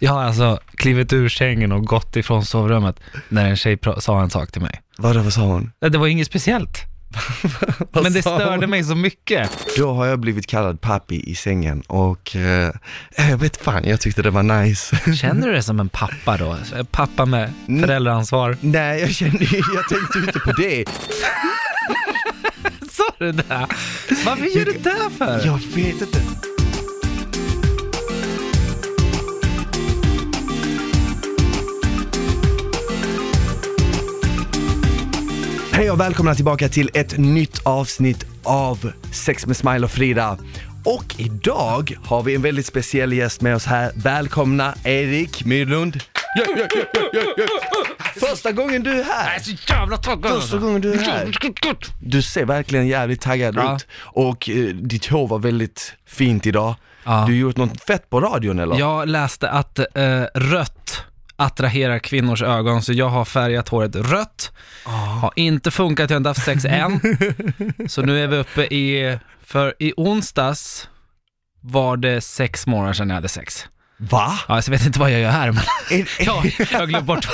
Jag har alltså klivit ur sängen och gått ifrån sovrummet när en tjej sa en sak till mig. Vadå, vad sa hon? Nej, Det var inget speciellt, men det störde mig så mycket. Då har jag blivit kallad pappi i sängen och eh, jag vet fan, jag tyckte det var nice. Känner du dig som en pappa då? En Pappa med föräldraansvar? Nej, jag kände, jag tänkte inte på det. Sa du det? Varför gör du det för? Jag vet inte. Hej och välkomna tillbaka till ett nytt avsnitt av Sex med Smile och Frida. Och idag har vi en väldigt speciell gäst med oss här. Välkomna Erik Myrlund. Ja, ja, ja. Första gången du är här. så jävla taggad. Första gången du är här. Du ser verkligen jävligt taggad ut och eh, ditt hår var väldigt fint idag. Du har gjort något fett på radion eller? Jag läste att eh, rött attraherar kvinnors ögon, så jag har färgat håret rött. Har inte funkat, jag har inte haft sex än. så nu är vi uppe i, för i onsdags var det sex månader sedan jag hade sex. Va? Ja, så jag vet inte vad jag gör här, men ja, jag har glömt bort,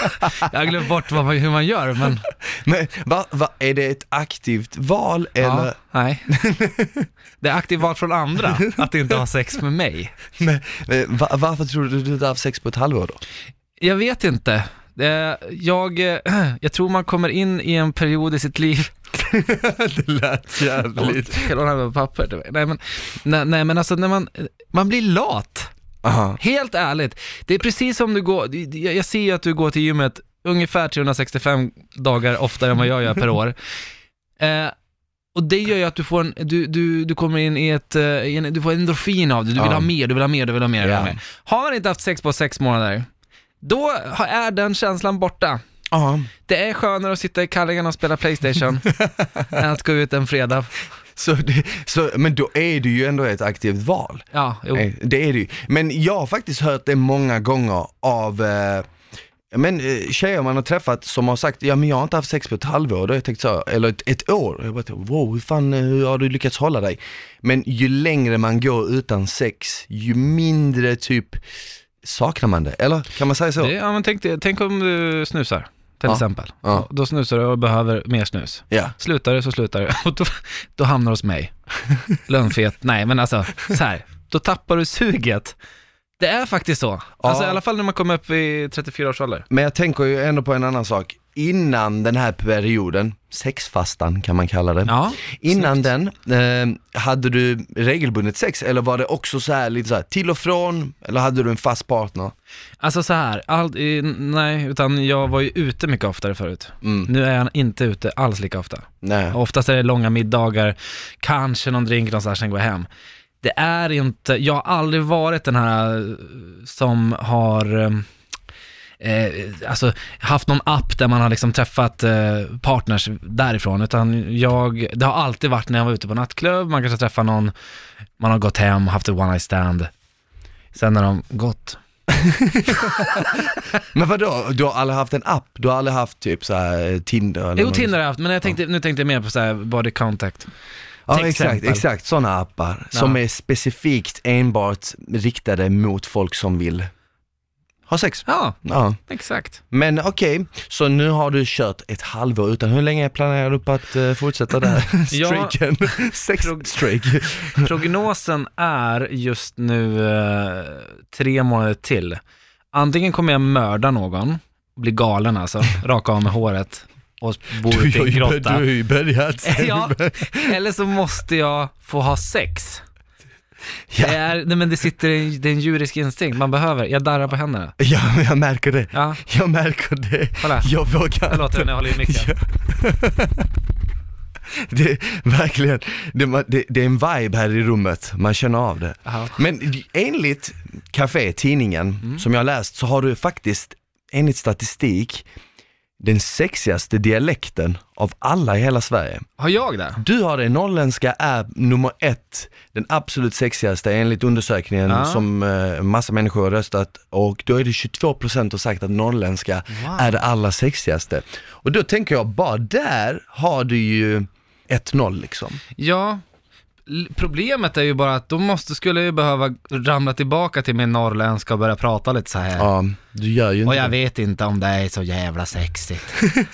jag har glömt bort vad hur man gör, men men, va, va, är det ett aktivt val eller? ja, nej. Det är aktivt val från andra, att inte ha sex med mig. Men, men, va, varför tror du du inte har haft sex på ett halvår då? Jag vet inte. Eh, Jag, eh, jag tror man kommer in i en period i sitt liv det lät jävligt. Kan du ha papper till mig? Nej men, nej, nej men alltså när man, man blir lat. Aha. Helt ärligt. Det är precis som du går, jag jag ser ju att du går till gymmet ungefär 365 dagar oftare än vad jag gör per år. Eh, och det gör ju att du får en, du, du, du kommer in i ett, eh, en, du får endorfin av det, du vill Ja. ha mer, du vill ha mer, du vill ha mer, du vill ha mer. Har man inte haft sex på sex månader, då är den känslan borta. Ja. Det är skönare att sitta i kallingarna och spela Playstation än att gå ut en fredag. Så, det, så, men då är det ju ändå ett aktivt val. Ja, jo. Nej, Det är det ju. Men jag har faktiskt hört det många gånger av eh, men eh, tjejer man har träffat som har sagt, ja men jag har inte haft sex på ett halvår, då har jag tänkt så, eller ett, ett år. Jag bara, wow, hur fan eh, hur har du lyckats hålla dig? Men ju längre man går utan sex, ju mindre typ saknar man det, eller kan man säga så? Det, ja, men tänk, tänk om du snusar, till Ja. exempel. Ja. Då snusar du och behöver mer snus. Ja. Slutar du så slutar du och då, då hamnar du hos mig. Lönnfet, nej men alltså, så här, då tappar du suget. Det är faktiskt så. Alltså i alla fall när man kommer upp i 34 års ålder. Men jag tänker ju ändå på en annan sak. Innan den här perioden, sexfastan kan man kalla det. Ja, Innan den, eh, hade du regelbundet sex eller var det också så här lite så här till och från, eller hade du en fast partner? alltså så här, allt, i- nej, utan jag var ju ute mycket oftare förut. Mm. Nu är jag inte ute alls lika ofta. Nej. Oftast är det långa middagar, kanske någon drink någonstans, sen går jag hem. Det är inte, jag har aldrig varit den här eh, som har eh, alltså haft någon app där man har liksom träffat eh, partners därifrån, utan jag, det har alltid varit när jag var ute på nattklubb, man kanske träffar någon, man har gått hem, haft ett one night stand, sen när de gått. Men vadå, du har aldrig haft en app? Du har aldrig haft typ så här eh, Tinder eller Jo, något? Tinder har jag haft, men jag tänkte, nu tänkte jag mer på så här body contact. Ja exakt, exempel. exakt sådana appar som Ja. är specifikt enbart riktade mot folk som vill ha sex. Ja, Ja, exakt. men okej, så nu har du kört ett halvår utan, hur länge planerar du på att eh, fortsätta där Ja. streaken? Sex Prog- streak. Prognosen är just nu eh, tre månader till. Antingen kommer jag mörda någon, bli galen alltså, raka av med håret och bo ute i en du grotta. har ju börjat. Ja, eller så måste jag få ha sex. Ja. Det, är, nej men det sitter en, det är en djurisk instinkt, man behöver, jag darrar på händerna. Ja, men jag märker det. Ja, Jag märker det. kolla. Jag vågar låter det när jag håller i micken. Det är verkligen, det, det, det är en vibe här i rummet, man känner av det. Jaha. Men enligt Café, tidningen, Mm. som jag har läst, så har du faktiskt, enligt statistik, den sexigaste dialekten av alla i hela Sverige. Har jag det? Du har det, norrländska är nummer ett, den absolut sexigaste enligt undersökningen Ja. som eh, massa människor har röstat och då är det 22% som har sagt att norrländska Wow. är det allra sexigaste. Och då tänker jag, bara där har du ju 1-0 liksom. Ja, Problemet är ju bara att då måste, skulle jag ju behöva ramla tillbaka till min norrländska och börja prata lite så här. Ja, du gör ju Och inte jag det. vet inte om det är så jävla sexigt.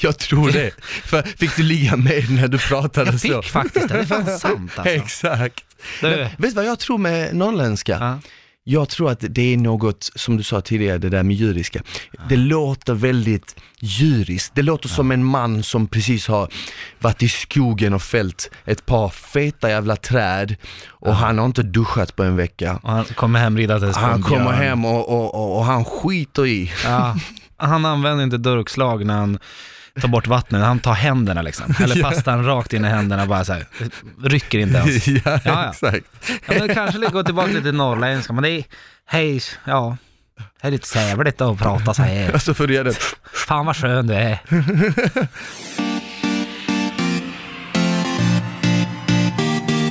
Jag tror det. För fick du ligga med när du pratade Jag så? fick faktiskt det, det är fan sant alltså. Exakt. Du, Men, vet du vad jag tror med norrländska? ja. Jag tror att det är något, som du sa tidigare, det där med djuriska. Det låter väldigt djuriskt. Det låter som en man som precis har varit i skogen och fällt ett par feta jävla träd och han har inte duschat på en vecka. Och han kommer hem ridandes Han kommer hem och, och, och, och han skiter i. Ja, han använder inte durkslag när han tar bort vattnet, han tar händerna liksom. Eller Ja. pastan rakt in i händerna bara så här, rycker inte ens. ja, ja. exakt. Ja, men kanske gå tillbaka lite till norrländska, men det är, hej, ja, det är lite sävligt att prata så här. Och så får du göra det. Fan vad skön du är.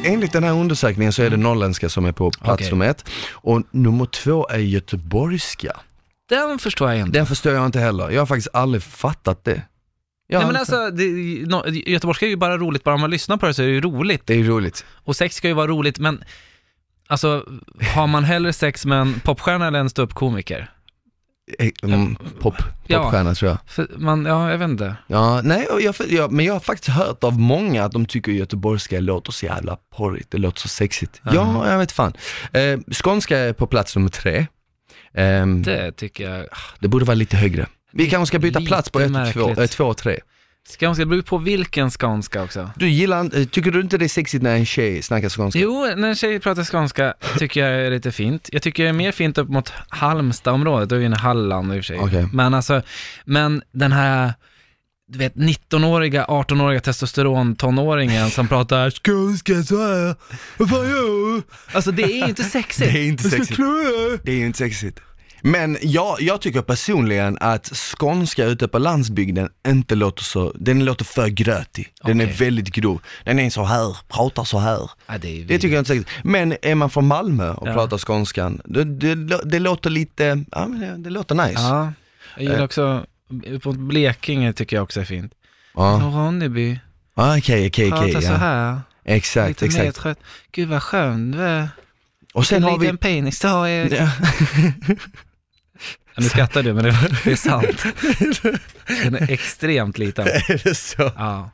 Enligt den här undersökningen så är det norrländska som är på plats Okej. nummer ett. Och nummer två är göteborgska. Den förstår jag inte. Den förstår jag inte heller. Jag har faktiskt aldrig fattat det. Jag Nej men alltså, det, no, göteborgska är ju bara roligt, bara om man lyssnar på det så är det ju roligt. Det är ju roligt. Och sex ska ju vara roligt, men alltså, har man hellre sex med en popstjärna eller en ståuppkomiker? Eh, Mm, pop, Ja. popstjärna tror jag. För man, ja, jag vet inte. Ja, nej, jag, jag, men jag har faktiskt hört av många att de tycker göteborgska låter så jävla porrigt, det låter så sexigt. Aha. Ja, jag vet fan. Eh, skånska är på plats nummer tre. Ehm, det. Det tycker jag. borde vara lite högre. Vi kanske ska byta Lite plats på märkligt. eh, två och tre. Skånska, det beror på vilken skånska också. Du gillar eh, tycker du inte det är sexigt när en tjej snackar skånska? Jo, när en tjej pratar skånska tycker jag är lite fint. Jag tycker det är mer fint upp mot Halmstadområdet, då är ju en Halland i och för sig. Okej. Men alltså, men den här, du vet 19-åriga, 18-åriga testosteron-tonåringen som pratar skånska så här, vad fan gör? Alltså det är ju inte sexigt. Det är inte sexigt. Det är ju inte sexigt. Men jag, jag tycker personligen att skånska ute på landsbygden inte låter så, den låter för grötig. Den är Okej. väldigt grov. Den är så här, pratar så här. Ja, det, är Det tycker jag inte är sexigt. Men är man från Malmö och Ja. pratar skånskan, det, det, det låter lite, ja men det, det låter nice. Ja, jag gillar Eh. också, på Blekinge tycker jag också är fint. Ja. Ronneby, Ah, Okej, okej, okej. så ja. här. Exakt, lite mer exakt. trött. Gud vad skön du är. Och sen en har vi... liten penis du har Erik. Ja. Nu skrattar du, men det, det är sant. Den är extremt liten. Är det så? Ja.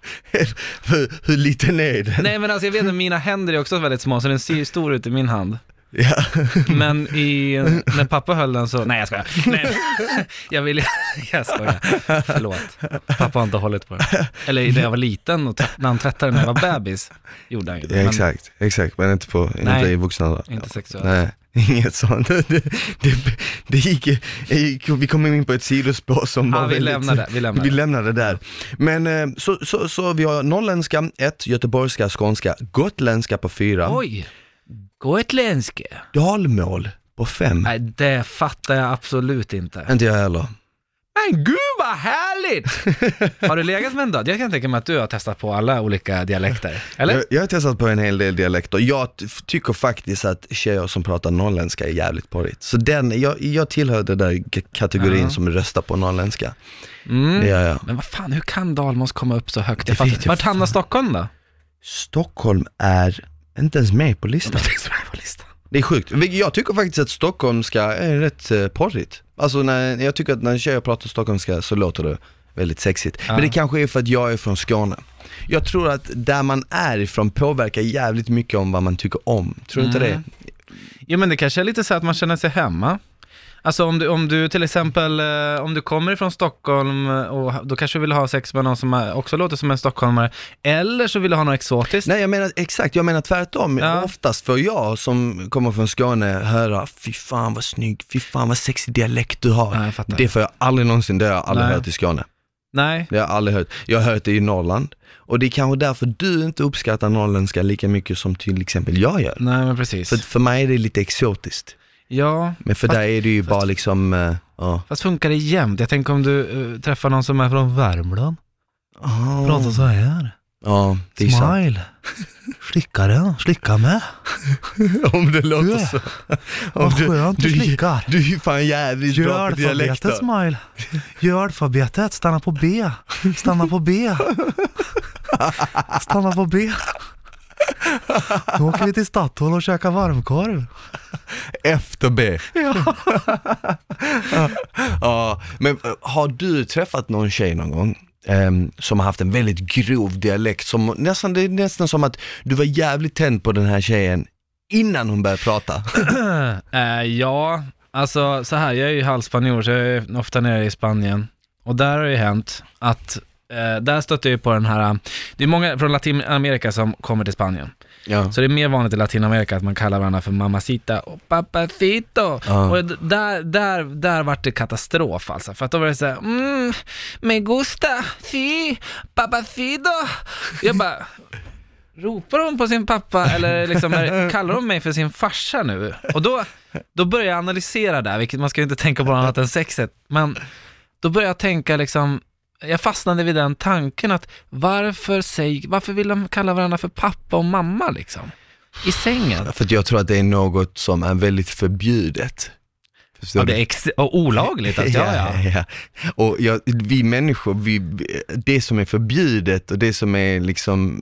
hur, hur liten är den? Nej men alltså jag vet att mina händer är också väldigt små, så den ser ju stor ut i min hand. Ja. Men i, när pappa höll den så, nej jag skojar. Nej, jag vill, jag skojar. Förlåt. Pappa har inte hållit på den. Eller när jag var liten och när han tvättade när jag var bebis, gjorde han ju det. Ja, exakt, exakt, men inte, på, inte Nej. i vuxna år. inte sexuellt. Nej, inget sånt. Det, det, det gick, vi kom in på ett sidospår som Ja, var vi väldigt... lämnar det. Vi lämnar Vi lämnar det där. Men eh, så, så, så vi har norrländska, ett, göteborgska, skånska, gotländska på fyra, Oj, gotländska. dalmål på fem. Nej, det fattar jag absolut inte. Inte jag heller. Men gud vad härligt! Har du legat med en död? Jag kan tänka mig att du har testat på alla olika dialekter. Eller? Jag, jag har testat på en hel del dialekter. Jag tycker faktiskt att tjejer som pratar norrländska är jävligt porrigt. Så den, jag, jag tillhör den där kategorin Ja. som röstar på norrländska. Mm. Det gör jag. Men vad fan, hur kan Dalmås komma upp så högt? Det Jag fattar vet inte. jag Vart hamnar. Stockholm då? Stockholm är inte ens med på listan. Det finns med på listan. Det är sjukt. Jag tycker faktiskt att stockholmska är rätt eh, porrigt. Alltså när, jag tycker att när tjejer pratar stockholmska så låter det väldigt sexigt. Ja. Men det kanske är för att jag är från Skåne. Jag tror att där man är ifrån påverkar jävligt mycket om vad man tycker om. Tror du inte Mm. det? Jo men det kanske är lite så att man känner sig hemma. Alltså om du, om du till exempel, eh, om du kommer ifrån Stockholm eh, och då kanske du vill ha sex med någon som också låter som en stockholmare, eller så vill du ha något exotiskt. Nej jag menar exakt, jag menar tvärtom. Ja. Oftast får jag som kommer från Skåne höra, fy fan vad snygg, fy fan vad sexig dialekt du har. Ja, det får jag aldrig någonsin, det har jag aldrig Nej. hört i Skåne. Nej, Det har jag aldrig hört. Jag har hört det i Norrland. Och det är kanske därför du inte uppskattar norrländska lika mycket som till exempel jag gör. nej men precis. För, för mig är det lite exotiskt. Ja, Men för Fast- dig är det ju fast- bara liksom, eh, ja. fast funkar det jämt? Jag tänker om du eh, träffar någon som är från Värmland, pratar så här. Ja, det är sant. Smile. Slicka den, slicka med. Om det Du låter är- så. Om Vad skönt du du, slickar. du är fan jävligt Gör bra på dialekter. smile. Gör alfabetet, stanna på B. Stanna på B. Stanna på B. Nu åker vi till Statoil och käkar varmkorv. Efter B. Ja. men eh, har du träffat någon tjej någon gång? ehm, som har haft en väldigt grov dialekt, som nästan, det är nästan som att du var jävligt tänd på den här tjejen innan hon började prata. Eh, ja, alltså så här, jag är ju halvspanjor så jag är ofta nere i Spanien. Och där har det ju hänt att, där stötte jag ju på den här, det är många från Latinamerika som kommer till Spanien. Ja. Så det är mer vanligt i Latinamerika att man kallar varandra för mamacita och papacito. Ja. Och där, där, där vart det katastrof alltså. För att då var det såhär, mm, me gusta, si, papacito. Jag bara, ropar hon på sin pappa eller liksom, kallar hon mig för sin farsa nu? Och då, då börjar jag analysera där, vilket man ska ju inte tänka på annat än sexet. Men då börjar jag tänka liksom, jag fastnade vid den tanken att varför, säg, varför vill de kalla varandra för pappa och mamma liksom? I sängen? För att jag tror att det är något som är väldigt förbjudet. Förstår Ja, det är ex- och olagligt, att, ja, ja. ja. Och jag, vi människor, vi, det som är förbjudet och det som är liksom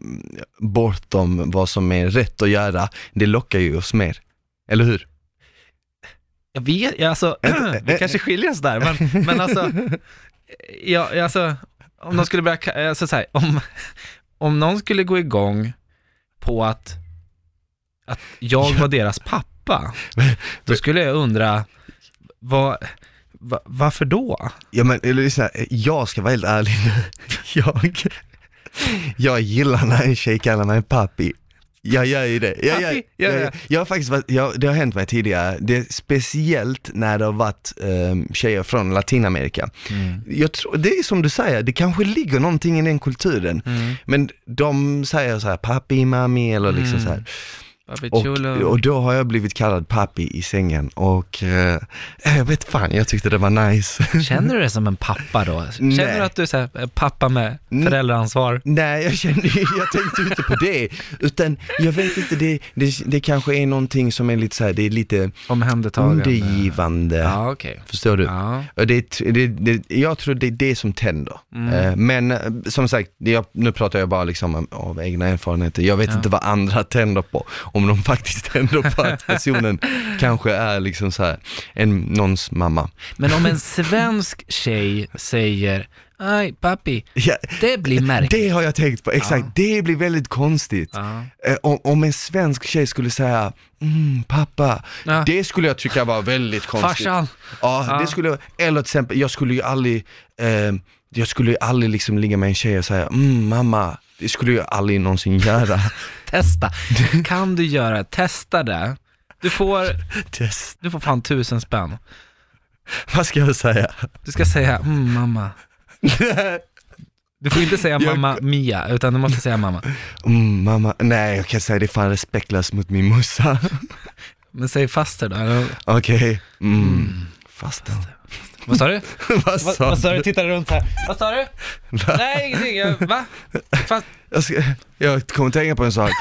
bortom vad som är rätt att göra, det lockar ju oss mer. Eller hur? Jag vet, alltså, vi kanske skiljer oss där, men, men alltså, ja, alltså, om de skulle börja, alltså så här, om, om någon skulle gå igång på att, att jag var deras pappa, då skulle jag undra, vad, va, varför då? Ja men eller lyssna, jag ska vara helt ärlig nu. Jag, jag gillar när en tjej kallar mig pappi. Jag gör ju det. Jag, jag? Ja, jag, ja. jag har faktiskt varit, jag, det har hänt mig tidigare, det speciellt när det har varit um, tjejer från Latinamerika. Jag tror, det är som du säger, det kanske ligger någonting i den kulturen. Mm. Men de säger så här, pappi, mami eller liksom Mm. så här. Och, och då har jag blivit kallad pappi i sängen och eh, jag vet fan, jag tyckte det var nice. Känner du dig som en pappa då? Känner Nej. du att du är så här, pappa med Mm. föräldraansvar? Nej, jag kände, jag tänkte inte på det, utan jag vet inte, det, det, det kanske är någonting som är lite så här, det är lite undergivande. Ja, okej. Förstår du? Ja. Och det, det, det, jag tror det är det som tänder. Mm. Eh, Men eh, som sagt, jag, nu pratar jag bara liksom om- av egna erfarenheter. Jag vet Ja. inte vad andra tänder på. Om de faktiskt tänder på att personen kanske är liksom så här, en, någons mamma. Men om en svensk tjej säger Aj, pappi, Ja, det blir märkligt. det har jag tänkt på, exakt. Ja. Det blir väldigt konstigt. Ja. Eh, om, om en svensk tjej skulle säga, mm, pappa, det skulle jag tycka var väldigt konstigt. Farsan. Ja, Ja. det skulle, eller till exempel, jag skulle ju aldrig, eh, jag skulle ju aldrig liksom ligga med en tjej och säga, mm, mamma, det skulle jag aldrig någonsin göra. Testa. Kan du göra, testa det. Du får, Test. du får fan tusen spänn. Vad ska jag säga? Du ska säga mm, mamma. Du får inte säga Jag- mamma Mia, utan du måste säga mamma. mm, mamma, nej jag kan säga det är fan respektlöst mot min morsa. Men säg faster då. Okej, mm, fasten. Vad sa du? Vad Vad, sa vad sa du? du? Titta runt här. Vad sa du? Va? Nej, ingenting. Jag, va? Fast, Jag, ska, jag kommer tänka på en sak.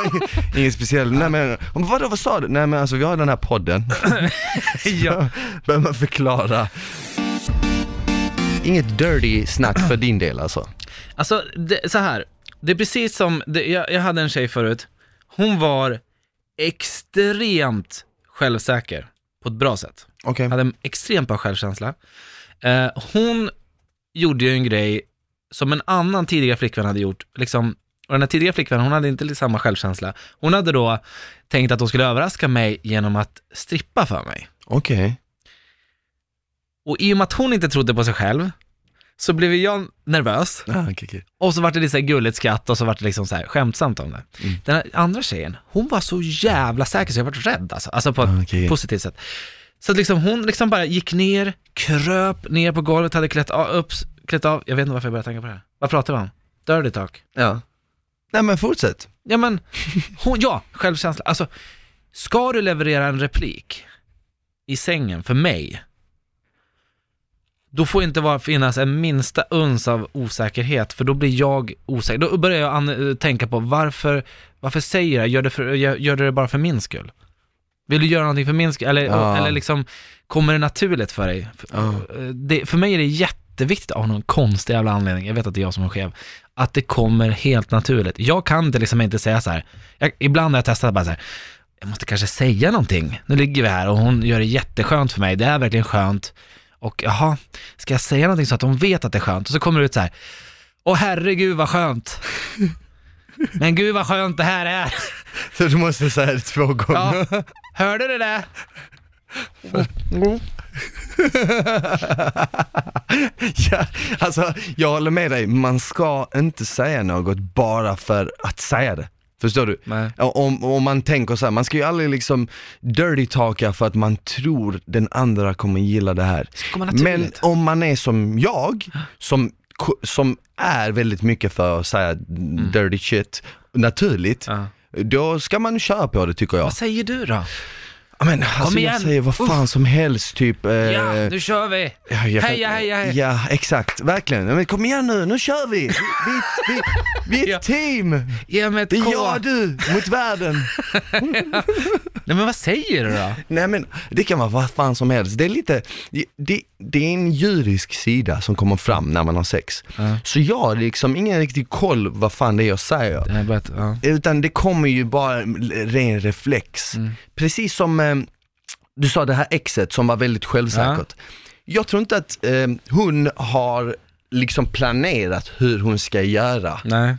Inget- speciellt. Nej men, vadå, vad sa du? Nej men alltså vi har den här podden. ja. Behöver man förklara. Inget dirty snack för din del alltså? Alltså, det, så här. Det är precis som, det, jag, jag hade en tjej förut. Hon var extremt självsäker på ett bra sätt. Okej. Hade en extremt bra självkänsla. Eh, hon gjorde ju en grej som en annan tidigare flickvän hade gjort. Liksom, och den här tidigare flickvännen, hon hade inte samma självkänsla. Hon hade då tänkt att hon skulle överraska mig genom att strippa för mig. Okej. Och i och med att hon inte trodde på sig själv, så blev jag nervös. Ah, okej, okej. Och så var det lite så här gulligt skratt och så var det liksom så här skämtsamt om det. Mm. Den andra tjejen, hon var så jävla säker så jag var rädd alltså. Alltså på ett Ah, okej. positivt sätt. Så att liksom hon liksom bara gick ner, kröp ner på golvet, hade klätt av, upp, klätt av. Jag vet inte varför jag började tänka på det här. Vad pratar vi om? Dirty talk. Ja. Nej men fortsätt. Ja men, hon, ja, självkänsla. Alltså, ska du leverera en replik i sängen för mig, då får inte vara, finnas en minsta uns av osäkerhet, för då blir jag osäker. Då börjar jag tänka på varför, varför säger jag, gör det, för, gör, gör det bara för min skull? Vill du göra någonting för min skull? Eller, Ja. eller liksom, kommer det naturligt för dig? För, Ja. det, för mig är det jätteviktigt av någon konstig jävla anledning, jag vet att det är jag som är skev, att det kommer helt naturligt. Jag kan till liksom inte säga så här, jag, ibland har jag testat bara så här, jag måste kanske säga någonting. Nu ligger vi här och hon gör det jätteskönt för mig, det är verkligen skönt. Och jaha, ska jag säga någonting så att hon vet att det är skönt? Och så kommer det ut så här, åh herregud vad skönt. Men gud vad skönt det här är. Så du måste säga det två gånger. Ja, hörde du det? ja, alltså jag håller med dig, man ska inte säga något bara för att säga det. Förstår du? Nej. Om, om man tänker så här, man ska ju aldrig liksom dirty talka för att man tror den andra kommer gilla det här. Men om man är som jag, som, som är väldigt mycket för att säga dirty shit naturligt, Ja då ska man köra på det tycker jag. Vad säger du då? Men alltså igen. jag säger vad fan som helst typ. eh, Ja, nu kör vi! Ja, jag kan- Heja, heja, heja. Ja, exakt. Verkligen. Men kom igen nu, nu kör vi! Vi, vi, vi är Ja. ett team! Ge mig ett Det är K. jag och du mot världen. Nej men vad säger du då? Nej men, det kan vara vad fan som helst. Det är lite, det, det, det är en djurisk sida som kommer fram när man har sex. Ja. Så jag har liksom ingen riktig koll vad fan det är jag säger. Det är bara ett, ja. Utan det kommer ju bara ren reflex. Precis som eh, du sa det här exet som var väldigt självsäkert. Jag tror inte att eh, hon har liksom planerat hur hon ska göra Nej.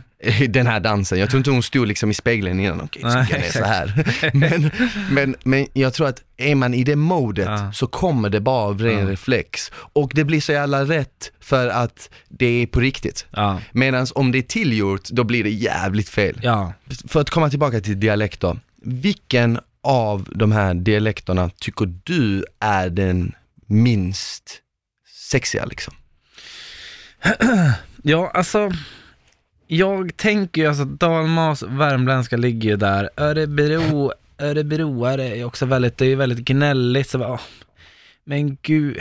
den här dansen. Jag tror inte hon stod liksom i spegeln innan, okej Nej, ska jag så här. men, men, men jag tror att är man i det modet Ja. så kommer det bara av ren Ja. reflex. Och det blir så jävla rätt för att det är på riktigt. Ja. Medan om det är tillgjort, då blir det jävligt fel. Ja. För att komma tillbaka till dialekter, vilken av de här dialekterna tycker du är den minst sexiga liksom? Ja, alltså. Jag tänker ju alltså dalmas, värmländska ligger ju där. Örebro, örebroare är också väldigt, det är ju väldigt gnälligt. Så bara, men gud.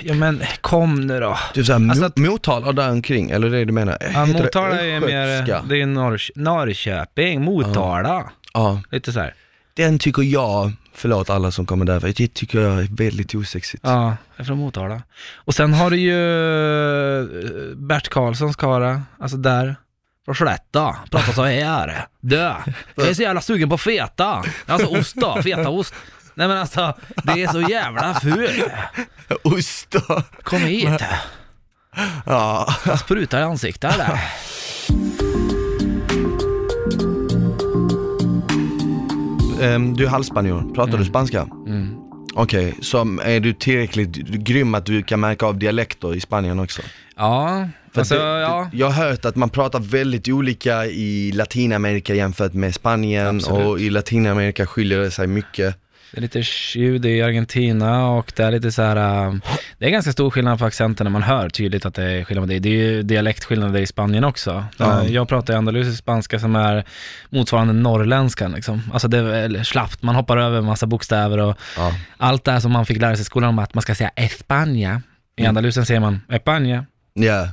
Ja men kom nu då. Typ såhär Alltså att- Motala där omkring, eller det du menar? Ja, Motala är mer, det är Norr, Norrköping, Motala. Ja, Lite så här. den tycker jag, förlåt alla som kommer därifrån, det tycker jag är väldigt osexigt. Ja, jag är från Motala. Och sen har du ju eh, Bert Karlssons kara, alltså där. Från Skellefteå, pratar så här. Dö, jag är så jävla sugen på feta. Alltså ost då, fetaost. Nej men alltså, det är så jävla ful. Ost då. Kom hit. Ja. Spruta i ansiktet eller? Ehm, du är halvspanjor, pratar du spanska? Mm. Okej, så är du tillräckligt grym att du kan märka av dialekter i Spanien också? Ja, För alltså det, ja. jag har hört att man pratar väldigt olika i Latinamerika jämfört med Spanien Absolut. och i Latinamerika skiljer det sig mycket. Det är lite ljud i Argentina och det är lite så här. äh, det är ganska stor skillnad på accenten man hör tydligt att det är skillnad på det. Det är ju dialektskillnader i Spanien också. Ja. Äh, Jag pratar ju andalusisk spanska som är motsvarande norrländskan liksom. Alltså det är slappt, man hoppar över en massa bokstäver och Ja. allt det här som man fick lära sig i skolan om att man ska säga España. I Mm. Andalusien säger man España, Ja,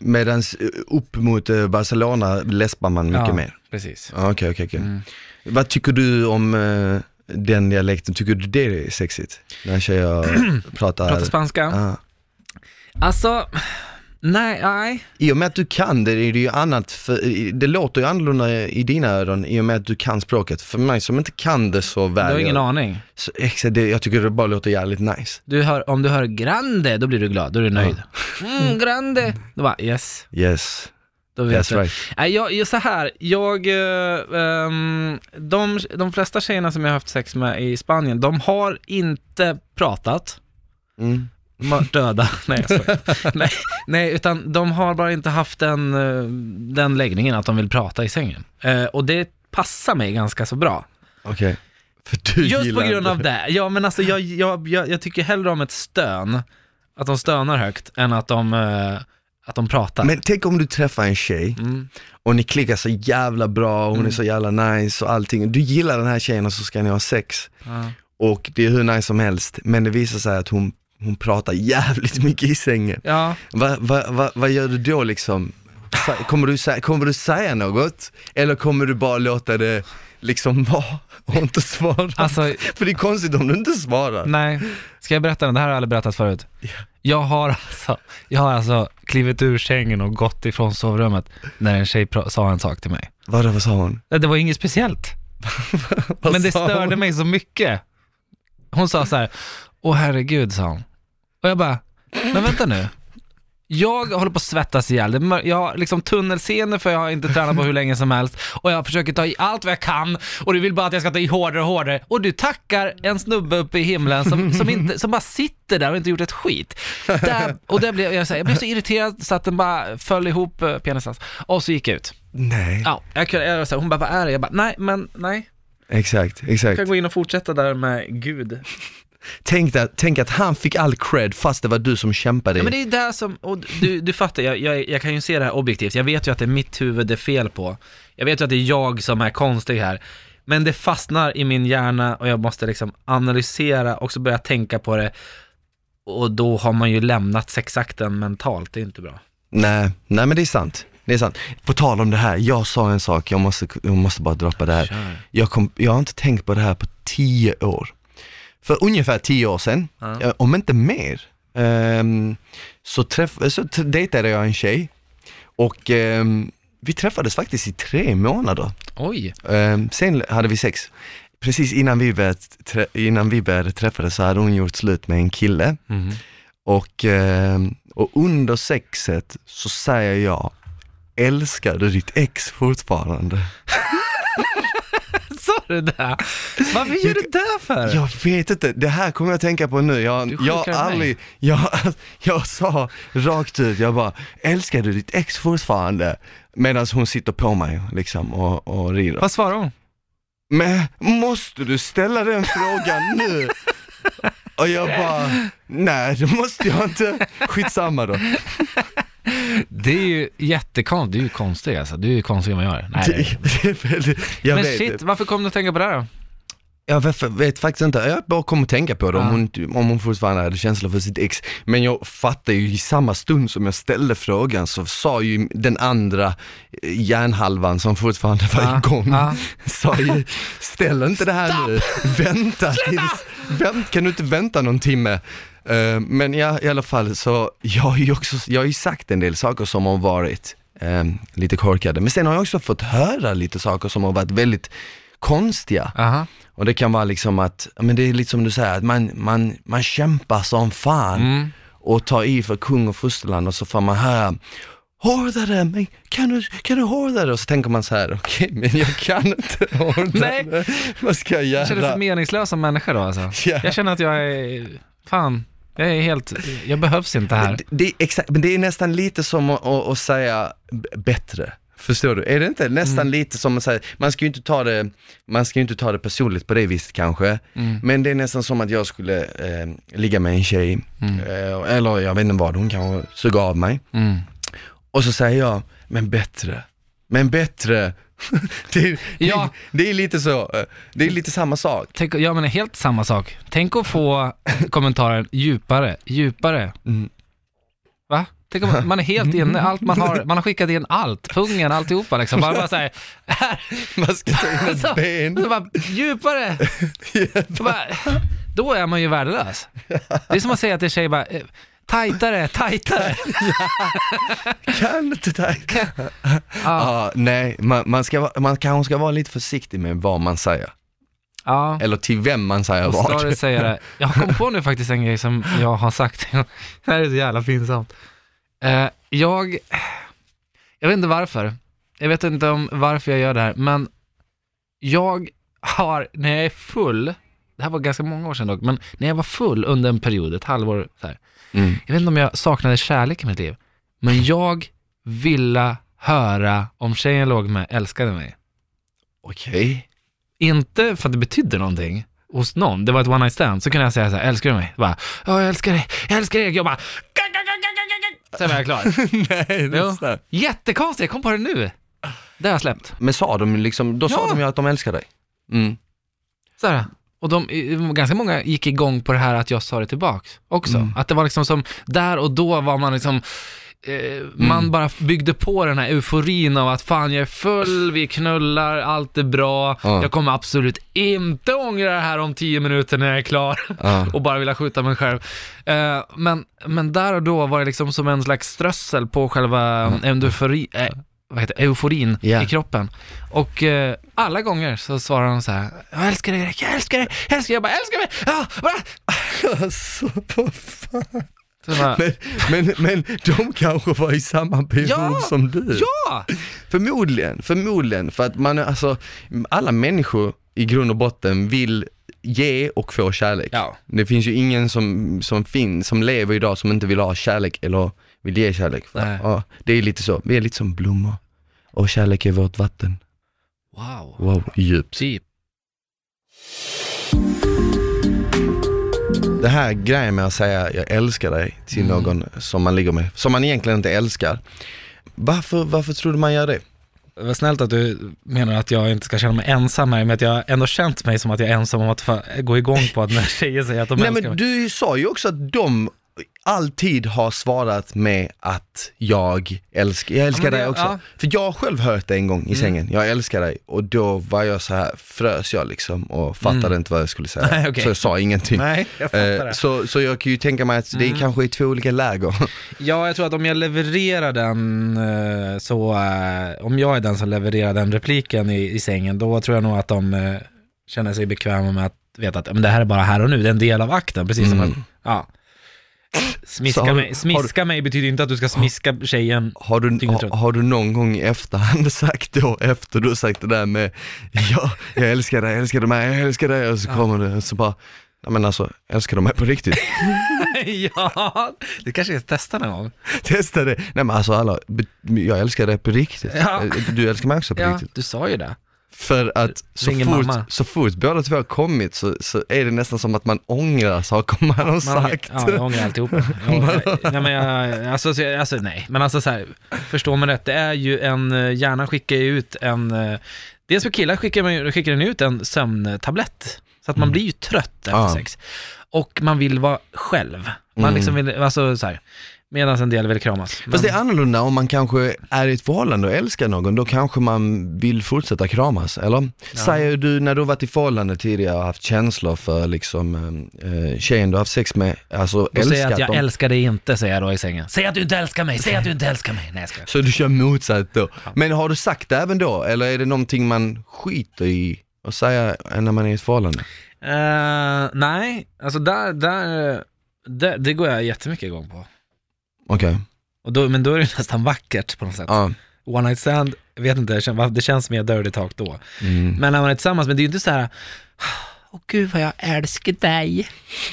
medan upp mot eh, Barcelona läspar man mycket Ja, mer. Precis. Ja, Okej, okej, okej. Mm. Vad tycker du om eh, den dialekten? Tycker du det är sexigt? När tjejer pratar... Prata spanska. Ja. Alltså, nej, nej. I och med att du kan det är det ju annat, för, det låter ju annorlunda i dina öron i och med att du kan språket. För mig som inte kan det så Du väl, har ingen jag, aning. så, exakt, det, jag tycker det bara låter jävligt nice. Du hör, om du hör grande, då blir du glad, då är du nöjd. Mm, grande. Då bara yes, Yes, då vet that's du. right. Nej, jag, jag, så här, jag, ehm, de, de flesta tjejerna som jag har haft sex med i Spanien, de har inte pratat, Mm. de har döda, nej jag skojar. nej, nej, utan de har bara inte haft den, eh, den läggningen att de vill prata i sängen. Eh, och det passar mig ganska så bra. Okej. Du Just på grund av det. Ja, men alltså jag, jag, jag, jag tycker hellre om ett stön, att de stönar högt, än att de, eh, att de pratar. Men tänk om du träffar en tjej Mm. och ni klickar så jävla bra, hon är så jävla nice och allting. Du gillar den här tjejen och så ska ni ha sex. Ja. Och det är hur nice som helst, men det visar sig att hon, hon pratar jävligt mycket i sängen. ja, Vad va, va, vad gör du då liksom? Kommer du, sä- kommer du säga något? Eller kommer du bara låta det liksom vara och inte svara? alltså För det är konstigt om du inte svarar. nej. Ska jag berätta? Det här har jag aldrig berättat förut. Jag har alltså, jag har alltså klivit ur sängen och gått ifrån sovrummet när en tjej sa en sak till mig. Vadå, vad sa hon? Det var inget speciellt. Men det störde mig så mycket. Hon sa så här, åh herregud, sa hon. Och jag bara, men vänta nu. Jag håller på att svettas ihjäl. Jag har liksom tunnelseende för jag har inte tränat på hur länge som helst. Och jag försöker ta i allt vad jag kan. Och du vill bara att jag ska ta i hårdare och hårdare. Och du tackar en snubbe uppe i himlen som, som, inte, som bara sitter där och inte gjort ett skit. Där, och där blev jag, så här, jag blev så irriterad så att den bara föll ihop, uh, penisans. Och så gick jag ut. Nej. Ja, jag kunde, jag så här, hon bara, vad är det? Jag bara, nej, men nej. Exakt, Jag exakt. kan gå in och fortsätta där med Gud. Tänk, att, tänk att han fick all cred fast det var du som kämpade. Ja, men det är där som, och du, du fattar, jag, jag, jag kan ju se det här objektivt. Jag vet ju att det är mitt huvud det är fel på. Jag vet ju att det är jag som är konstig här. Men det fastnar i min hjärna och jag måste liksom analysera och så börja tänka på det. Och då har man ju lämnat sexakten mentalt, det är inte bra. Nej, nej men det är sant. Det är sant. På tal om det här, jag sa en sak, jag måste, jag måste bara droppa det här. Jag, kom, jag har inte tänkt på det här på tio år. För ungefär tio år sedan, Ja. eh, om inte mer, ehm, så, träff, så dejtade jag en tjej och ehm, vi träffades faktiskt i tre månader. Oj, Ehm, sen hade vi sex. Precis innan vi, började, innan vi började träffades så hade hon gjort slut med en kille Mhm. och, och under sexet så säger jag, älskar du ditt ex fortfarande? sa du det? Varför gör du det för? Jag vet inte, det här kommer jag tänka på nu. Jag, Du jag aldrig, jag, jag sa rakt ut, jag bara, älskar du ditt ex fortfarande? Medan hon sitter på mig liksom och, och rider. Vad svarar hon? Men måste du ställa den frågan nu? Och jag bara, nej det måste jag inte. Skitsamma då. Det är ju jättekonstigt, du är ju konstig alltså. Du är ju konstig man gör. Nej, jag men vet, shit, varför kom du att tänka på det här då? Jag vet, vet faktiskt inte, jag bara kom att tänka på det om, Ja. hon, inte- om hon fortfarande hade känslor för sitt ex. Men jag fattar ju i samma stund som jag ställde frågan så sa ju den andra eh, hjärnhalvan som fortfarande var Ja, igång, ja. sa ju ställ inte det här nu, vänta tills, vänt, kan du inte vänta någon timme? Eh, men ja, i alla fall så, jag har ju också, jag har ju sagt en del saker som har varit eh, lite korkade, men sen har jag också fått höra lite saker som har varit väldigt konstiga. Aha. Och det kan vara liksom att, men det är lite som du säger, att man, man, man kämpar som fan Mm. och tar i för kung och fosterland och så får man höra Hårdare, men kan du, kan du hårdare? Och så tänker man så här, okej men jag kan inte hårdare. Nej. Vad ska jag Jag känner mig göra? så meningslös som människa då alltså. Ja. Jag känner att jag är, fan, jag är helt, jag behövs inte här. Det, det, exakt, men det är nästan lite som att, att, att säga bättre. Förstår du? Är det inte nästan Mm. lite som att säga, man ska ju inte ta det, man ska inte ta det personligt på det viset kanske, Mm. men det är nästan som att jag skulle eh, ligga med en tjej, Mm. eh, eller jag vet inte vad, hon kanske suger av mig, Mm. och så säger jag, men bättre, men bättre. det, är, Ja. det, det är lite så, eh, det är lite samma sak. Tänk, ja men helt samma sak. Tänk att få kommentaren djupare, djupare. Mm. Va? Tänk om man är helt inne, allt man har, man har skickat in allt, pungen, alltihopa liksom. Bara, bara såhär, här, Man ska ta in ett så, ben. så bara, djupare. Bara, då är man ju värdelös. Det är som att säga till tjej bara, tajtare, tajtare. Kan inte ta Ja, Ja, nej, man, man, ska, man kanske ska vara lite försiktig med vad man säger. ja. Eller till vem man säger Och vad. snarare säga det. Jag kom på nu faktiskt en grej som jag har sagt. Det här är så jävla pinsamt. Eh, jag, jag vet inte varför. Jag vet inte om varför jag gör det här, men jag har, när jag är full, det här var ganska många år sedan dock, men när jag var full under en period, ett halvår så här, Mm. jag vet inte om jag saknade kärlek i mitt liv, men jag ville höra om tjejen jag låg med älskade mig. Okej. Inte för att det betydde någonting hos någon, det var ett one night stand, så kunde jag säga så här, älskar du mig? Bara, ja jag älskar dig, jag älskar dig, jag bara, sen var jag klar. nej, nästan. Jättekonstigt, jag kom på det nu. Det har jag släppt. Men sa de liksom, då sa Ja. de ju att de älskar dig. Mm. Så här. Och de, ganska många gick igång på det här att jag sa det tillbaks också. Mm. Att det var liksom som, där och då var man liksom, eh, man bara byggde på den här euforin av att fan jag är full, vi knullar, allt är bra, Ja. jag kommer absolut inte ångra det här om tio minuter när jag är klar Ja. och bara vilja skjuta mig själv. Eh, men, men där och då var det liksom som en slags strössel på själva eufori, eh, vad heter, euforin Ja. i kroppen. Och eh, alla gånger så svarar hon så här, jag älskar dig Erik, jag älskar dig, jag älskar dig, jag bara älskar mig, ja, bara. Alltså, vad fan. Bara, Men, men, men de kanske var i samma behov Ja! som du. ja! Förmodligen, förmodligen. För att man, alltså, alla människor i grund och botten vill ge och få kärlek. Ja. Det finns ju ingen som, som finns, som lever idag som inte vill ha kärlek eller vill ge kärlek. Nej. ja, det är lite så, vi är lite som blommor. Och kärlek är vårt vatten. Wow. Wow, djupt. Deep. Det här grejen med att säga jag älskar dig till Mm. någon som man ligger med, som man egentligen inte älskar. Varför, varför tror du man gör det? Vad snällt att du menar att jag inte ska känna mig ensam här, men att jag ändå känt mig som att jag är ensam om att gå igång på att när tjejer säger att de Nej älskar men mig. du sa ju också att de alltid har svarat med att jag älskar, jag älskar Ja, det- dig också. ja. För jag har själv hört det en gång i sängen, jag älskar dig. Och då var jag så här, frös jag liksom och fattade inte vad jag skulle säga. Nej, okej. Så jag sa ingenting. Nej, jag Eh, så, så jag kan ju tänka mig att det är kanske är två olika läger. Ja, jag tror att om jag levererar den, eh, så, eh, om jag är den som levererar den repliken i, i sängen, då tror jag nog att de känner sig bekväma med att veta att men det här är bara här och nu, det är en del av akten, precis som att, Mm. ja. Smiska, Så har du- mig, smiska mig betyder inte att du ska smiska tjejen. Har du, har, du någon gång i efterhand sagt då, efter du sagt det där med ja, jag älskar dig, jag älskar dig, jag älskar dig och så kommer det och så bara, nej men alltså, älskar du mig på riktigt? ja, det kanske jag ska testa någon gång. Testa det. Nej men alltså alla, jag älskar dig på riktigt. Ja. Eh, Du älskar mig också på Ja, riktigt. du sa ju det. För att så fort, mamma. så fort båda två har kommit så, så är det nästan som att man ångrar saker man har Man sagt. Ja, jag ångrar alltihopa. Jag nej, men jag, alltså, alltså, nej, men alltså så här, förstå mig rätt, det är ju en, eh, hjärnan skickar ut en, eh, dels för killar skickar, man, skickar den ut en sömntablett, så att man blir ju trött efter Ja. sex. Och man vill vara själv. Man Mm. liksom vill, alltså så här, medan en del vill kramas. Fast det är annorlunda om man kanske är i ett förhållande och älskar någon, då kanske man vill fortsätta kramas, eller? Säger du när du har varit i förhållande tidigare och haft känslor för liksom eh, tjejen du har haft sex med, alltså Då säger jag att jag dem? älskar dig inte, säger jag då i sängen. Säg att du inte älskar mig, säg att du inte älskar mig. Nej, jag skojar. Så du kör motsatt då. Men har du sagt det även då, eller är det någonting man skiter i att säga när man är i ett förhållande? Eh, nej, alltså där, där, det, det går jag jättemycket igång på. Okej, Och då, men då är det nästan vackert på något sätt. ja. One night stand, jag vet inte, det kän- det känns mer dirty talk då. Mm. Men när man är tillsammans, men det är ju inte så här, åh gud vad jag älskar dig.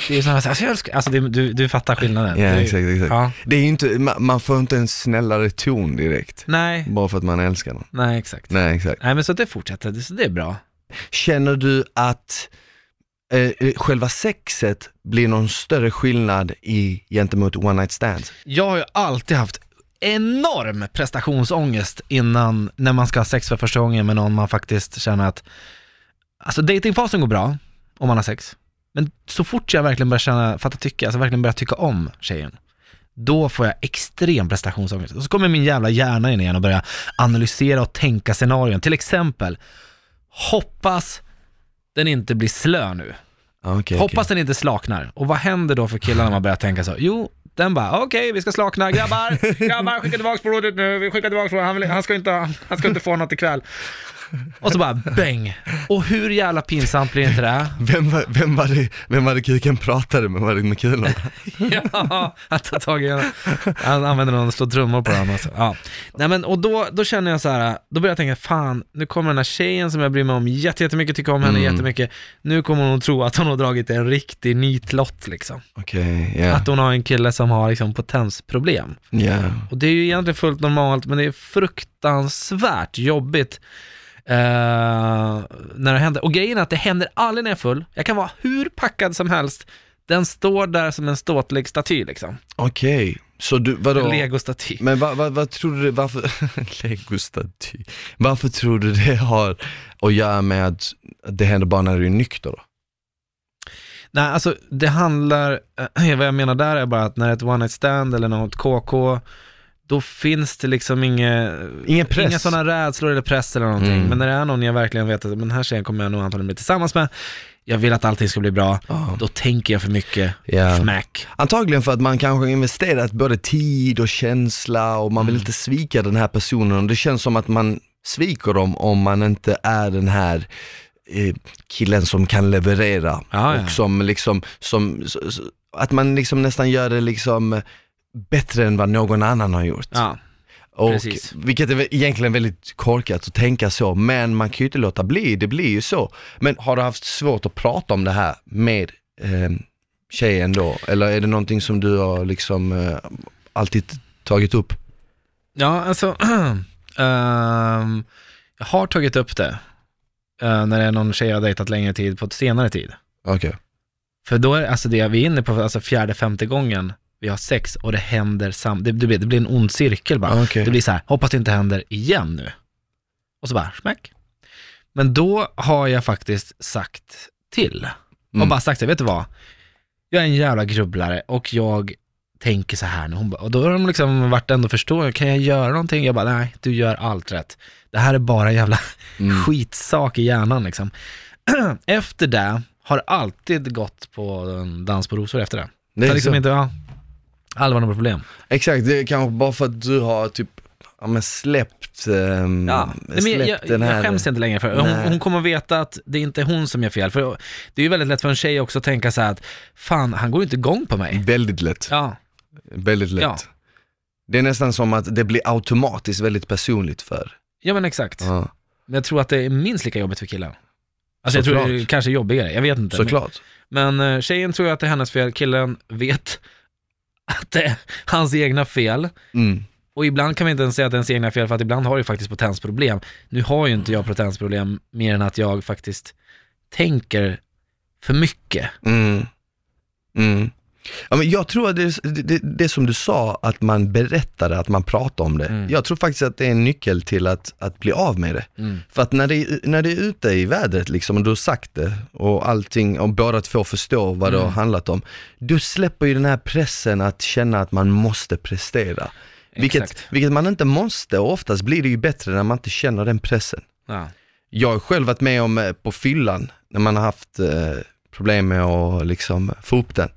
Det är ju sådana här, alltså, jag älskar, alltså det, du, du fattar skillnaden. Ja Det är- exakt, exakt. Ja, Det är ju inte, ma- man får inte en snällare ton direkt, nej, bara för att man älskar någon. nej exakt. Nej exakt. Nej men så det fortsätter, det, så det är bra. Känner du att Eh, eh, själva sexet blir någon större skillnad i gentemot one night stands? Jag har ju alltid haft enorm prestationsångest innan, när man ska ha sex för första gången med någon man faktiskt känner att, alltså datingfasen går bra om man har sex, men så fort jag verkligen börjar känna, fatta tycka, alltså verkligen börjar tycka om tjejen, då får jag extrem prestationsångest. Och så kommer min jävla hjärna in igen och börjar analysera och tänka scenarion. Till exempel, hoppas den inte blir slö nu. Ah, okay, Hoppas den inte slaknar. Och vad händer då för killarna när man börjar tänka så? Jo, den bara, okej vi ska slakna, grabbar, grabbar skicka tillbaks brodet nu, vi skickar tillbaks brodet, han, vill, han, ska inte, han ska inte få något ikväll. Och så bara bäng. Och hur jävla pinsamt blir inte det? Vem var, vem var det, vem var det kuken pratade med? Var det med kulorna? Ja, att ta tag i den. Han använder någon och slår trummor på den. Alltså. Ja. Nej, men, och då, då känner jag så här, då börjar jag tänka, fan, nu kommer den här tjejen som jag bryr mig om jätte- jättemycket, tycker om henne Mm. jättemycket. Nu kommer hon tro att hon har dragit en riktig nitlott liksom. Okej, ja. Att hon har en kille som har liksom potensproblem. Ja. Och det är ju egentligen fullt normalt, men det är fruktansvärt jobbigt när det händer. Och grejen är att det händer aldrig när jag är full. Jag kan vara hur packad som helst. Den står där som en ståtlig staty liksom. Okej, så du, vadå? En legostaty. Men vad, vad, vad tror du, varför, legostaty, varför tror du det har att göra med att det händer bara när du är nykter då? Nej, alltså det handlar, eh, vad jag menar där är bara att när ett one night stand eller något KK, då finns det liksom inga, Ingen press. inga sådana rädslor eller press eller någonting. Mm. Men när det är någon jag verkligen vet att men den här tjejen kommer jag nog antagligen bli tillsammans med, jag vill att allting ska bli bra, Ja. då tänker jag för mycket Ja. smack. Antagligen för att man kanske investerat både tid och känsla och man vill Mm. inte svika den här personen och det känns som att man sviker dem om man inte är den här eh, killen som kan leverera Ja, och ja. som liksom, som, att man liksom nästan gör det liksom bättre än vad någon annan har gjort. Ja, och, precis. vilket är egentligen väldigt korkat att tänka så, men man kan ju inte låta bli, det blir ju så. Men har du haft svårt att prata om det här med eh, tjejen då? Eller är det någonting som du har liksom eh, alltid tagit upp? ja alltså, ehm, jag har tagit upp det eh, när det är någon tjej jag har dejtat längre tid på ett senare tid. Okej. För då är alltså det vi är inne på, alltså fjärde, femte gången vi har sex och det händer sam, det, det, blir, det blir en ond cirkel bara. Okej. Det blir så här, hoppas det inte händer igen nu. Och så bara, smack. Men då har jag faktiskt sagt till. Och Mm. bara sagt det, vet du vad? Jag är en jävla grubblare och jag tänker så här nu. Hon bara, och då har de liksom varit ändå förstår, kan jag göra någonting? Jag bara, nej, du gör allt rätt. Det här är bara en jävla Mm. skitsak i hjärnan liksom. Efter det har alltid gått på dans på rosor efter det. Det har liksom så. inte, ja, aldrig varit något problem. Exakt, det är kanske bara för att du har typ, ja men släppt, ehm, Ja, nej, men jag, släppt den här. jag skäms inte längre för hon, hon kommer veta att det inte är hon som gör fel. För det är ju väldigt lätt för en tjej också att tänka så här att fan, han går ju inte igång på mig. Väldigt lätt, Ja, väldigt lätt. Ja. Det är nästan som att det blir automatiskt väldigt personligt för. ja men exakt. Ja, Men jag tror att det är minst lika jobbigt för killar. Alltså jag tror Såklart. det är kanske jobbigare, jag vet inte. såklart. Men, men eh, tjejen tror jag att det är hennes fel, killen vet att det är hans egna fel. Mm. Och ibland kan vi inte ens säga att det är ens egna fel, för att ibland har ju faktiskt potensproblem. Nu har ju inte jag potensproblem mer än att jag faktiskt tänker för mycket. Mm. Mm. Ja, men jag tror att det, det, det, det som du sa, att man berättade, att man pratar om det. Mm. Jag tror faktiskt att det är en nyckel till att, att bli av med det. Mm. För att när det, är- när det är ute i vädret liksom, och du har sagt det och allting, och båda två förstår vad det har Mm. handlat om, du släpper ju den här pressen att känna att man måste prestera. Vilket, vilket man inte måste och oftast blir det ju bättre när man inte känner den pressen. Ja. Jag har själv varit med om eh, på fyllan, när man har haft eh, problem med att liksom få upp den,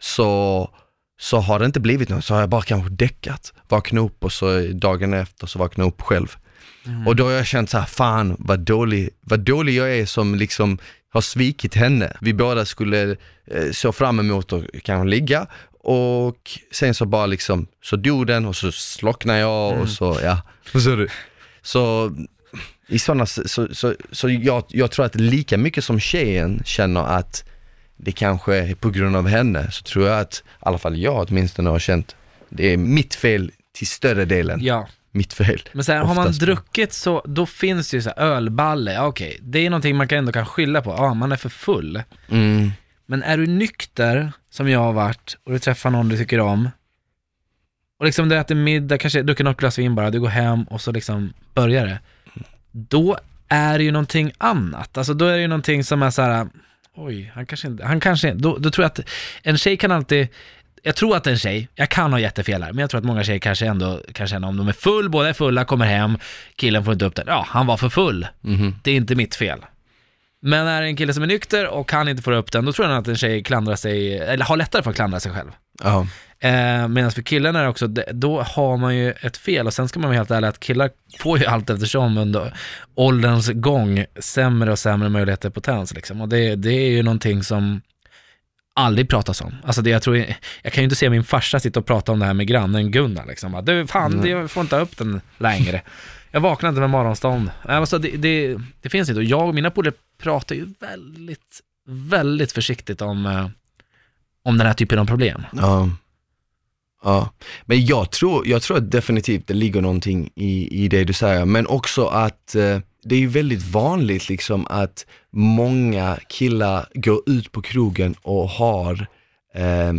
så, så har det inte blivit något, så har jag bara kanske däckat, vaknat upp och så dagen efter så vaknat upp själv. Mm. Och då har jag känt så här, fan vad dålig, vad dålig jag är som liksom har svikit henne. Vi båda skulle eh, så fram emot att kanske ligga och sen så bara liksom, så dog den och så slocknade jag Mm. och så, ja. Så, så i sådana, så, så, så, så jag, jag tror att lika mycket som tjejen känner att det kanske är på grund av henne, så tror jag att, i alla fall jag åtminstone har känt, det är mitt fel till större delen. ja. Mitt fel. Men här, har man druckit så, då finns det ju så här ölballe, ja, okej, det är någonting man kan ändå kan skylla på, ja man är för full. Mm. Men är du nykter, som jag har varit, och du träffar någon du tycker om, och liksom du äter middag, kanske druckit något glas vin bara, du går hem och så liksom börjar det. Då är det ju någonting annat. Alltså då är det ju någonting som är så här, oj, han kanske inte, han kanske, då, då tror jag att en tjej kan alltid, jag tror att en tjej, jag kan ha jättefel här, men jag tror att många tjejer kanske ändå kan känna om de är full, båda är fulla, kommer hem, killen får inte upp den, ja, han var för full, Mhm. det är inte mitt fel. Men är det en kille som är nykter och kan inte få upp den, då tror jag att en tjej klandrar sig, eller har lättare för att klandra sig själv. Ja. Eh, Medan för killen är det också, då har man ju ett fel och sen ska man vara helt ärlig att killar får ju allt eftersom under ålderns gång sämre och sämre möjligheter potens liksom. Och det, det är ju någonting som aldrig pratas om. Alltså det jag tror, jag kan ju inte se min farsa sitta och prata om det här med grannen Gunnar liksom. Bara, Du, fan, det, jag får inte upp den längre. Jag vaknar inte med morgonstånd. Alltså det, det, det finns inte. Och jag och mina polare pratar ju väldigt, väldigt försiktigt om, eh, om den här typen av problem. Ja. Ja, men jag tror, jag tror att definitivt det ligger någonting i, i det du säger, men också att eh, det är ju väldigt vanligt liksom att många killar går ut på krogen och har eh,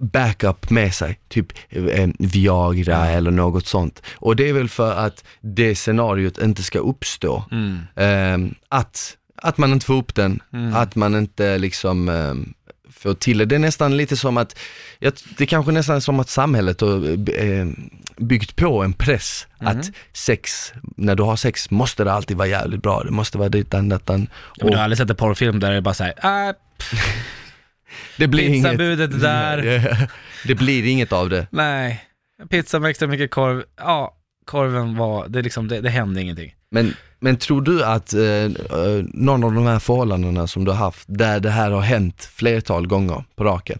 backup med sig, typ eh, Viagra eller något sånt. Och det är väl för att det scenariot inte ska uppstå. Mm. Eh, att, att man inte får upp den, Mm. att man inte liksom eh, få till det. Det är nästan lite som att, det är kanske nästan som att samhället har eh, byggt på en press Mhm. att sex, när du har sex måste det alltid vara jävligt bra, det måste vara dittan, dattan. Ja, men du har aldrig sett en porrfilm där det är bara såhär, äh, det blir inget, pizzabudet är där. det blir inget av det. nej, pizza med extra mycket korv, ja, korven var, det, liksom, det, det hände ingenting. Men, men tror du att eh, eh, någon av de här förhållandena som du har haft, där det här har hänt flertal gånger på raken,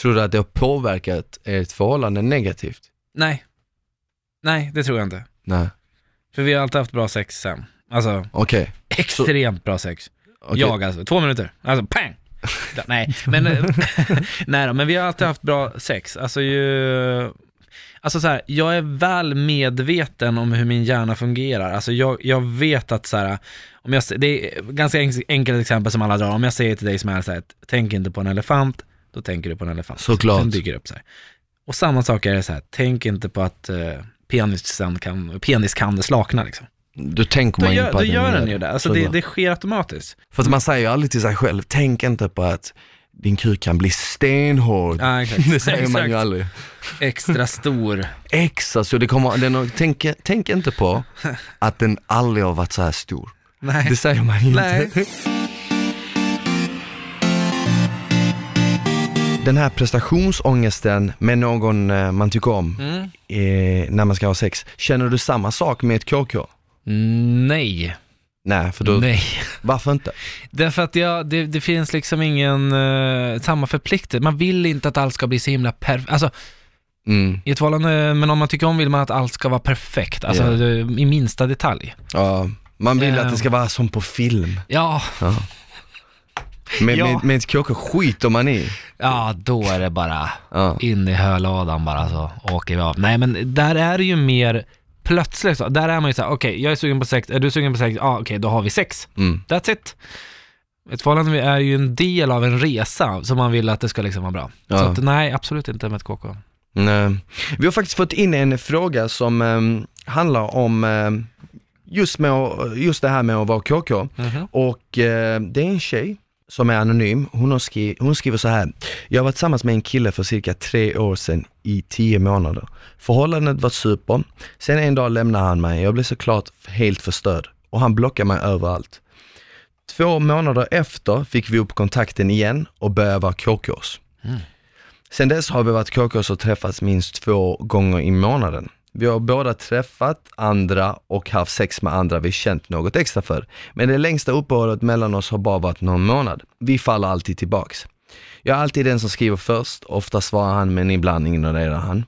tror du att det har påverkat ert förhållande negativt? Nej, nej det tror jag inte. Nej, För vi har alltid haft bra sex sen. Alltså, okej. extremt bra sex. okej. Jag alltså, två minuter. Alltså pang! Nej, men, eh, nej då, men vi har alltid haft bra sex. Alltså ju, alltså så här, jag är väl medveten om hur min hjärna fungerar. Alltså jag, jag vet att så här, om jag, det är ganska enk- enkelt exempel som alla drar. Om jag säger till dig som är så här, tänk inte på en elefant, då tänker du på en elefant. Såklart. Den dyker upp så här. Och samma sak är det så här, tänk inte på att uh, penisen kan, penis kan slakna liksom. Då tänker Då man ju gör, på då att gör den ju det. Alltså det, det sker automatiskt. För att man säger ju aldrig till sig själv, tänk inte på att din kuk kan bli stenhård. Ja, exakt. det säger man ju aldrig. Extra stor. Ex, alltså det kommer, den, tänk, tänk inte på att den aldrig har varit så här stor. Nej. Det säger man ju Nej. inte. Den här prestationsångesten med någon eh, man tycker om Mm. eh, när man ska ha sex, känner du samma sak med ett KK? Nej. Nej, för då, Nej. varför inte? Därför att jag, det, det finns liksom ingen uh, samma förpliktelse. Man vill inte att allt ska bli så himla perfekt. Alltså Mm. i ett förhållande med någon man tycker om vill man att allt ska vara perfekt. Alltså det- i minsta detalj. Ja, man vill Eh. att det ska vara som på film. Ja, Ja. med, ett KK skiter man i. ja då är det bara Ja. in i höladan bara så åker vi av. Nej men där är det ju mer plötsligt så. Där är man ju såhär, okej jag är sugen på sex, är du sugen på sex? Ja okej då har vi sex. Mm. That's it. Ett förhållande är ju en del av en resa som man vill att det ska liksom vara bra. Ja. Så att, nej, absolut inte med ett KK. Nej. Vi har faktiskt fått in en fråga som ehm, handlar om ehm, just, med, just det här med att vara KK. Och eh, det är en tjej som är anonym. Hon, har skri- hon skriver så här. Jag var tillsammans med en kille för cirka tre år sedan i tio månader. Förhållandet var super. Sen en dag lämnade han mig. Jag blev såklart helt förstörd och han blockade mig överallt. Två månader efter fick vi upp kontakten igen och började vara KKs. Sen dess har vi varit KKs och träffats minst två gånger i månaden. Vi har båda träffat andra och haft sex med andra vi känt något extra för. Men det längsta uppehållet mellan oss har bara varit någon månad. Vi faller alltid tillbaks. Jag är alltid den som skriver först, ofta svarar han men ibland ignorerar han.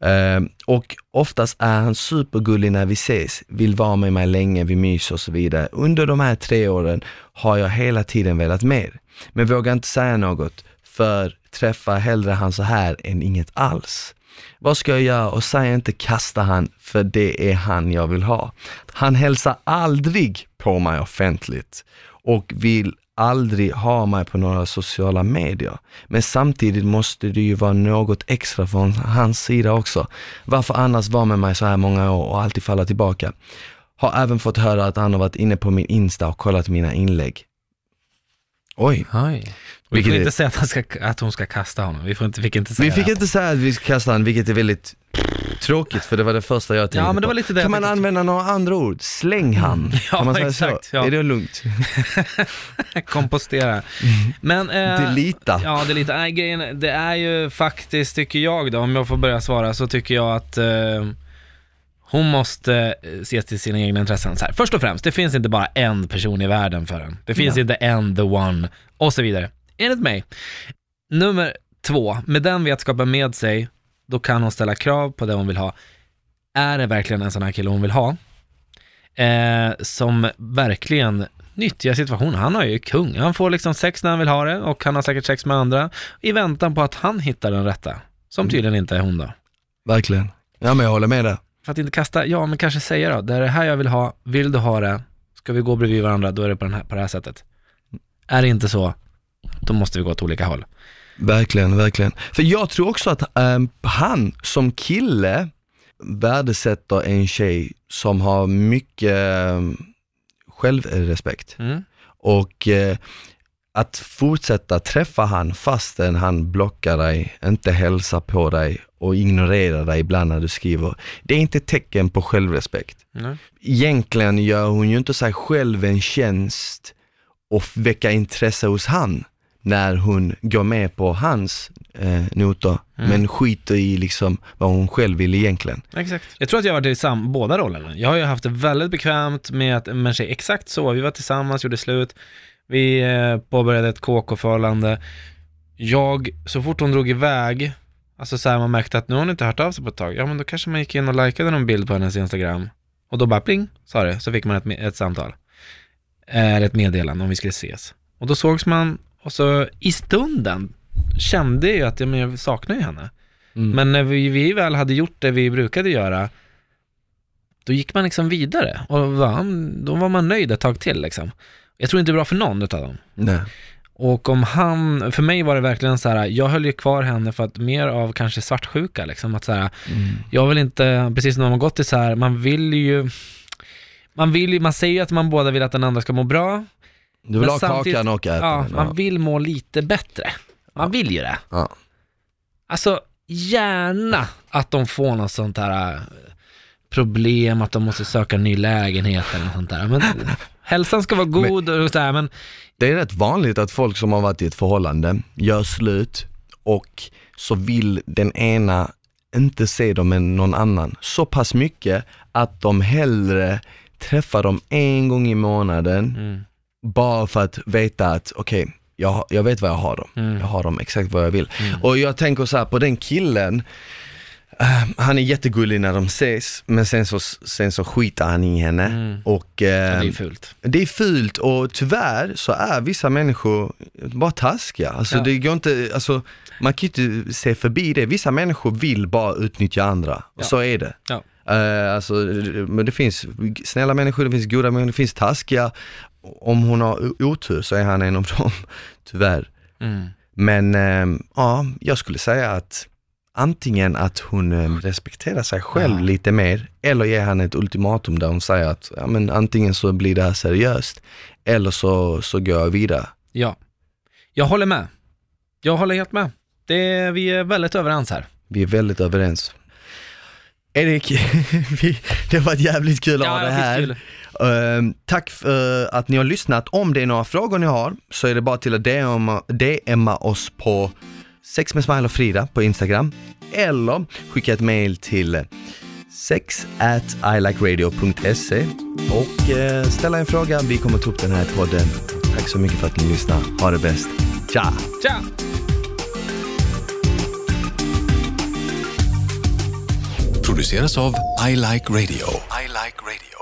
Ehm, och oftast är han supergullig när vi ses, vill vara med mig länge, vi myser och så vidare. Under de här tre åren har jag hela tiden velat mer, men vågar inte säga något för träffa hellre han så här än inget alls. Vad ska jag göra och säg inte kasta han för det är han jag vill ha. Han hälsar aldrig på mig offentligt och vill aldrig ha mig på några sociala medier. Men samtidigt måste det ju vara något extra från hans sida också. Varför annars vara med mig så här många år och alltid falla tillbaka? Har även fått höra att han har varit inne på min Insta och kollat mina inlägg. Oj. Oj. Vi får inte säga att, han ska, att hon ska kasta honom. Vi får inte, fick inte säga Vi fick inte säga att vi ska kasta han, vilket är väldigt tråkigt för det var det första jag tänkte Ja, men det på. var lite det Kan man tänkte. använda några andra ord? Släng han. Ja, kan man säga exakt, så? ja. Är det lugnt? Kompostera. Men... Eh, Delita. Ja, det är lite, nej, grejen, det är ju faktiskt, tycker jag då, om jag får börja svara, så tycker jag att eh, hon måste eh, se till sina egna intressen. Så här, först och främst, det finns inte bara en person i världen för en. Det finns Ja. inte en, the one, och så vidare. Enligt mig. Nummer två, med den vetskapen med sig, då kan hon ställa krav på det hon vill ha. Är det verkligen en sån här kille hon vill ha? Eh, som verkligen nyttjar situationen. Han har ju kung. Han får liksom sex när han vill ha det och han har säkert sex med andra i väntan på att han hittar den rätta. Som tydligen inte är hon då. Verkligen. Ja men jag håller med där. För att inte kasta, ja men kanske säga då, det är det här jag vill ha, vill du ha det, ska vi gå bredvid varandra, då är det på, den här, på det här sättet. Är det inte så, då måste vi gå åt olika håll. Verkligen, verkligen. För jag tror också att ehm, han som kille värdesätter en tjej som har mycket um, självrespekt. Mm. Och eh, att fortsätta träffa han fastän han blockar dig, inte hälsar på dig och ignorerar dig ibland när du skriver. Det är inte tecken på självrespekt. Nej. Egentligen gör hon ju inte sig själv en tjänst och väcka intresse hos han när hon går med på hans eh, noter, Mm. men skiter i liksom vad hon själv vill egentligen. Exakt. Jag tror att jag har varit i sam- båda rollerna. Jag har ju haft det väldigt bekvämt med att en människa är exakt så. Vi var tillsammans, gjorde slut. Vi eh, påbörjade ett KK-förhållande. Jag, så fort hon drog iväg, alltså så här, man märkte att nu har hon inte hört av sig på ett tag. Ja, men då kanske man gick in och likade någon bild på hennes Instagram. Och då bara pling, sa det, så fick man ett, ett samtal. Eh, Eller ett meddelande om vi skulle ses. Och då sågs man, och så i stunden kände jag att ja, men jag saknar ju henne. Mm. Men när vi, vi väl hade gjort det vi brukade göra, då gick man liksom vidare. Och då var man nöjd ett tag till liksom. Jag tror inte det är bra för någon utav dem. Nej. Och om han, för mig var det verkligen så här, jag höll ju kvar henne för att mer av kanske svartsjuka liksom. Att så här, Mm. jag vill inte, precis som när man gått till så här, man vill ju, man vill ju, man säger ju att man båda vill att den andra ska må bra. Du vill ha kakan och äta Ja, den. man vill må lite bättre. Man vill ju det. Ja. Alltså, gärna att de får något sånt här problem, att de måste söka ny lägenhet eller något sånt där. Men hälsan ska vara god och så här, men Det är rätt vanligt att folk som har varit i ett förhållande gör slut och så vill den ena inte se dem än någon annan så pass mycket att de hellre träffar dem en gång i månaden mm, bara för att veta att okej, jag, jag vet vad jag har dem. Mm. Jag har dem exakt vad jag vill. Mm. Och jag tänker så här på den killen, eh, han är jättegullig när de ses, men sen så, sen så skiter han i henne. Mm. Och, ja, eh, det är fult. det är fult och tyvärr så är vissa människor bara taskiga. Alltså Ja. det går inte, alltså man kan ju inte se förbi det. Vissa människor vill bara utnyttja andra, Ja. så är det. Ja. Eh, alltså, men det finns snälla människor, det finns goda människor, det finns taskiga. Om hon har otur så är han en av dem, tyvärr. Mm. Men eh, ja, jag skulle säga att antingen att hon eh, respekterar sig själv Ja. lite mer, eller ger han ett ultimatum där hon säger att ja, men antingen så blir det här seriöst, eller så, så går jag vidare. Ja, jag håller med. Jag håller helt med. Det, vi är väldigt överens här. Vi är väldigt överens. Erik, det var jävligt kul att ha det här. Ehm, tack för att ni har lyssnat. Om det är några frågor ni har så är det bara till att DMa, DMa oss på sex med Smile och Frida på Instagram eller skicka ett mail till sex at ilikeradio.se och eh, ställa en fråga. Vi kommer ta upp den här podden. Tack så mycket för att ni lyssnar. Ha det bäst. Tja! Tja! produceras av I Like Radio. I like radio.